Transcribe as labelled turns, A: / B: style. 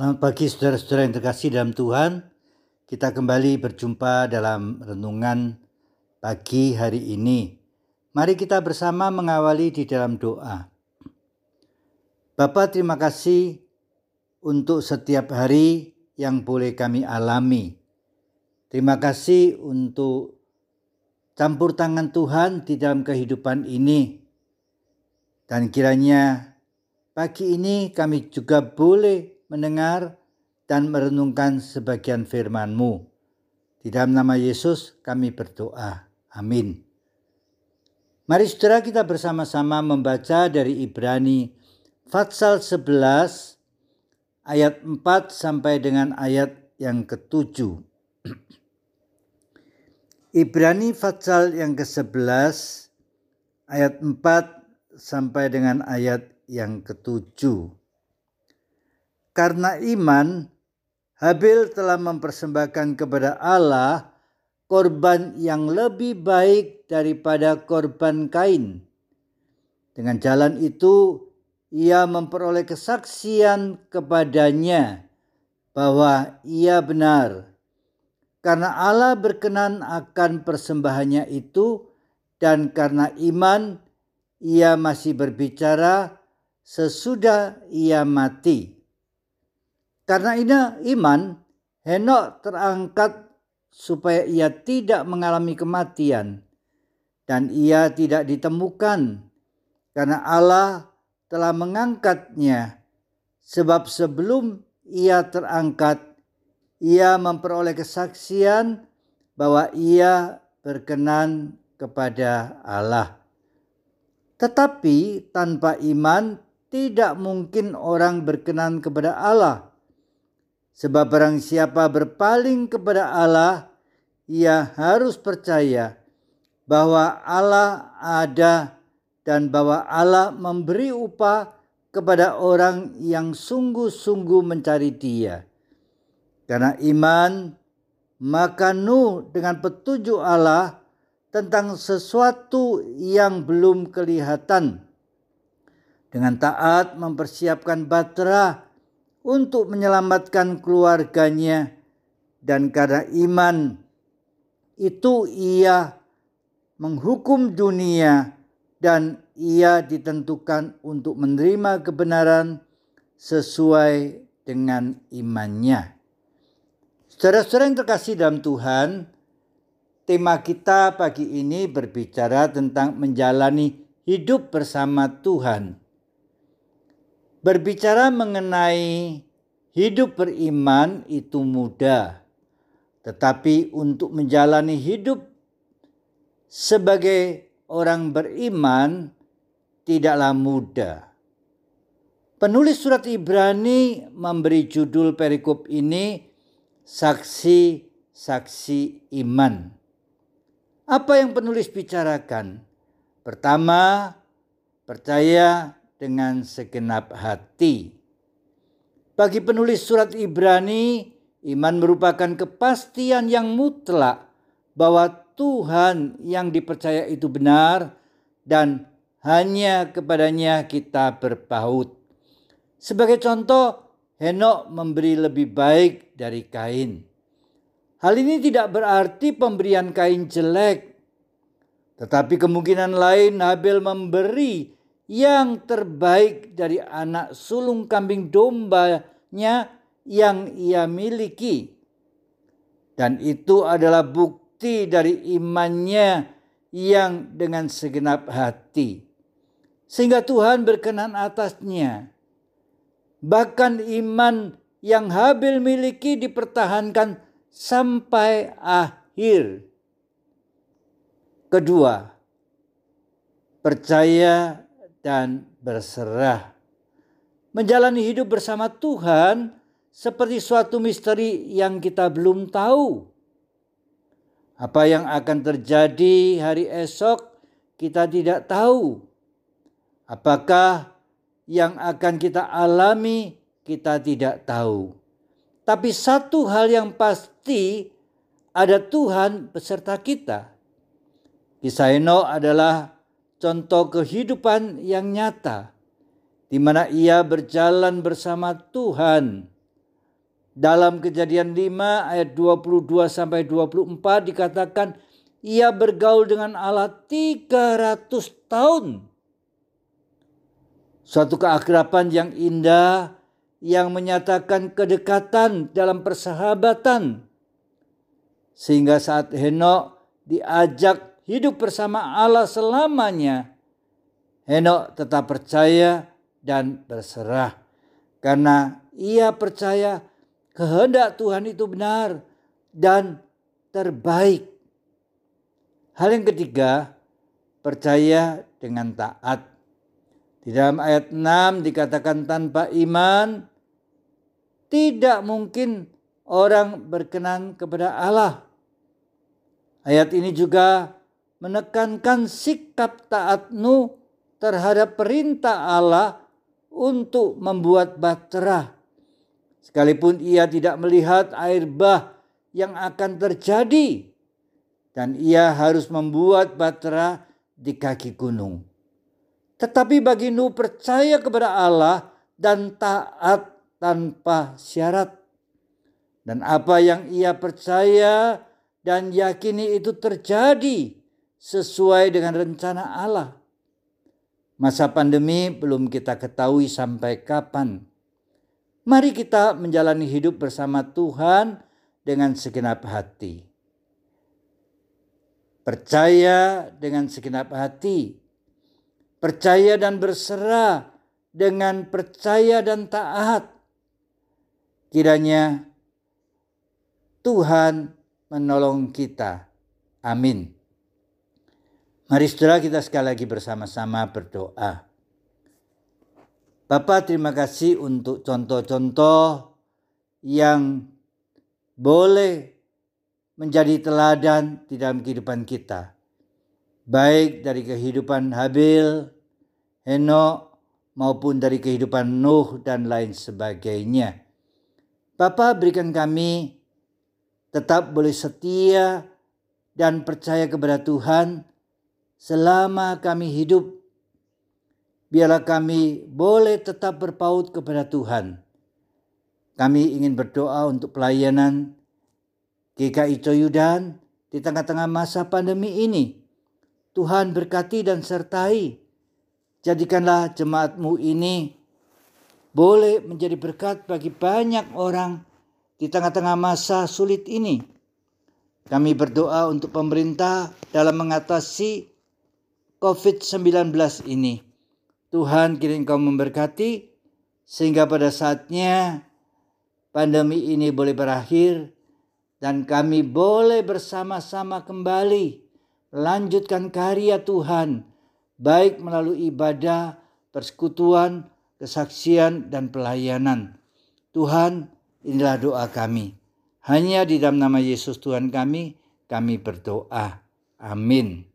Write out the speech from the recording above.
A: Selamat pagi saudara-saudara yang terkasih dalam Tuhan. Kita kembali berjumpa dalam renungan pagi hari ini. Mari kita bersama mengawali di dalam doa. Bapak terima kasih untuk setiap hari yang boleh kami alami. Terima kasih untuk campur tangan Tuhan di dalam kehidupan ini. Dan kiranya pagi ini kami juga boleh mendengar dan merenungkan sebagian firman-Mu. Di dalam nama Yesus kami berdoa. Amin. Mari saudara kita bersama-sama membaca dari Ibrani Fatsal 11 ayat 4 sampai dengan ayat yang ketujuh. Ibrani Fatsal yang ke-11 ayat 4 sampai dengan ayat yang ketujuh. Karena iman, Habil telah mempersembahkan kepada Allah korban yang lebih baik daripada korban Kain. Dengan jalan itu, ia memperoleh kesaksian kepadanya bahwa ia benar. Karena Allah berkenan akan persembahannya itu, dan karena iman, ia masih berbicara sesudah ia mati karena ini iman, Henok terangkat supaya ia tidak mengalami kematian. Dan ia tidak ditemukan karena Allah telah mengangkatnya. Sebab sebelum ia terangkat ia memperoleh kesaksian bahwa ia berkenan kepada Allah. Tetapi tanpa iman tidak mungkin orang berkenan kepada Allah Sebab barang siapa berpaling kepada Allah, ia harus percaya bahwa Allah ada dan bahwa Allah memberi upah kepada orang yang sungguh-sungguh mencari Dia. Karena iman, maka Nuh dengan petunjuk Allah tentang sesuatu yang belum kelihatan. Dengan taat mempersiapkan batra untuk menyelamatkan keluarganya dan karena iman itu ia menghukum dunia dan ia ditentukan untuk menerima kebenaran sesuai dengan imannya. Saudara-saudara yang terkasih dalam Tuhan, tema kita pagi ini berbicara tentang menjalani hidup bersama Tuhan. Berbicara mengenai hidup beriman itu mudah, tetapi untuk menjalani hidup sebagai orang beriman tidaklah mudah. Penulis surat Ibrani memberi judul perikop ini saksi-saksi iman. Apa yang penulis bicarakan? Pertama, percaya dengan segenap hati. Bagi penulis surat Ibrani, iman merupakan kepastian yang mutlak bahwa Tuhan yang dipercaya itu benar dan hanya kepadanya kita berpaut. Sebagai contoh, Henok memberi lebih baik dari Kain. Hal ini tidak berarti pemberian Kain jelek, tetapi kemungkinan lain Habel memberi yang terbaik dari anak sulung kambing dombanya yang ia miliki. Dan itu adalah bukti dari imannya yang dengan segenap hati. Sehingga Tuhan berkenan atasnya. Bahkan iman yang Habil miliki dipertahankan sampai akhir. Kedua, percaya dan berserah. Menjalani hidup bersama Tuhan seperti suatu misteri yang kita belum tahu. Apa yang akan terjadi hari esok kita tidak tahu. Apakah yang akan kita alami kita tidak tahu. Tapi satu hal yang pasti ada Tuhan beserta kita. Kisah Eno adalah contoh kehidupan yang nyata di mana ia berjalan bersama Tuhan. Dalam kejadian 5 ayat 22 sampai 24 dikatakan ia bergaul dengan Allah 300 tahun. Suatu keakraban yang indah yang menyatakan kedekatan dalam persahabatan. Sehingga saat Henok diajak hidup bersama Allah selamanya, Henok tetap percaya dan berserah karena ia percaya kehendak Tuhan itu benar dan terbaik. Hal yang ketiga, percaya dengan taat. Di dalam ayat 6 dikatakan tanpa iman tidak mungkin orang berkenan kepada Allah. Ayat ini juga menekankan sikap taat Nuh terhadap perintah Allah untuk membuat bahtera. Sekalipun ia tidak melihat air bah yang akan terjadi dan ia harus membuat bahtera di kaki gunung. Tetapi bagi Nuh percaya kepada Allah dan taat tanpa syarat. Dan apa yang ia percaya dan yakini itu terjadi sesuai dengan rencana Allah. Masa pandemi belum kita ketahui sampai kapan. Mari kita menjalani hidup bersama Tuhan dengan segenap hati. Percaya dengan segenap hati. Percaya dan berserah dengan percaya dan taat. Kiranya Tuhan menolong kita. Amin. Mari saudara kita sekali lagi bersama-sama berdoa. Bapak terima kasih untuk contoh-contoh yang boleh menjadi teladan di dalam kehidupan kita. Baik dari kehidupan Habil, Henok, maupun dari kehidupan Nuh dan lain sebagainya. Bapak berikan kami tetap boleh setia dan percaya kepada Tuhan selama kami hidup, biarlah kami boleh tetap berpaut kepada Tuhan. Kami ingin berdoa untuk pelayanan GKI Coyudan di tengah-tengah masa pandemi ini. Tuhan berkati dan sertai. Jadikanlah jemaatmu ini boleh menjadi berkat bagi banyak orang di tengah-tengah masa sulit ini. Kami berdoa untuk pemerintah dalam mengatasi COVID-19 ini. Tuhan kini engkau memberkati sehingga pada saatnya pandemi ini boleh berakhir dan kami boleh bersama-sama kembali lanjutkan karya Tuhan baik melalui ibadah, persekutuan, kesaksian dan pelayanan. Tuhan, inilah doa kami. Hanya di dalam nama Yesus Tuhan kami, kami berdoa. Amin.